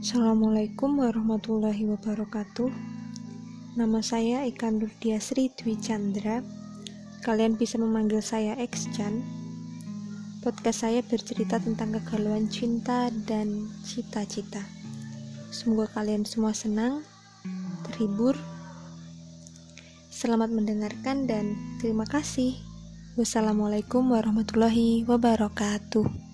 Assalamualaikum warahmatullahi wabarakatuh. Nama saya Eka Nurdiasri Dwi Chandra. Kalian bisa memanggil saya X-Chan Podcast saya bercerita tentang kegalauan cinta dan cita-cita. Semoga kalian semua senang, terhibur. Selamat mendengarkan dan terima kasih. Wassalamualaikum warahmatullahi wabarakatuh.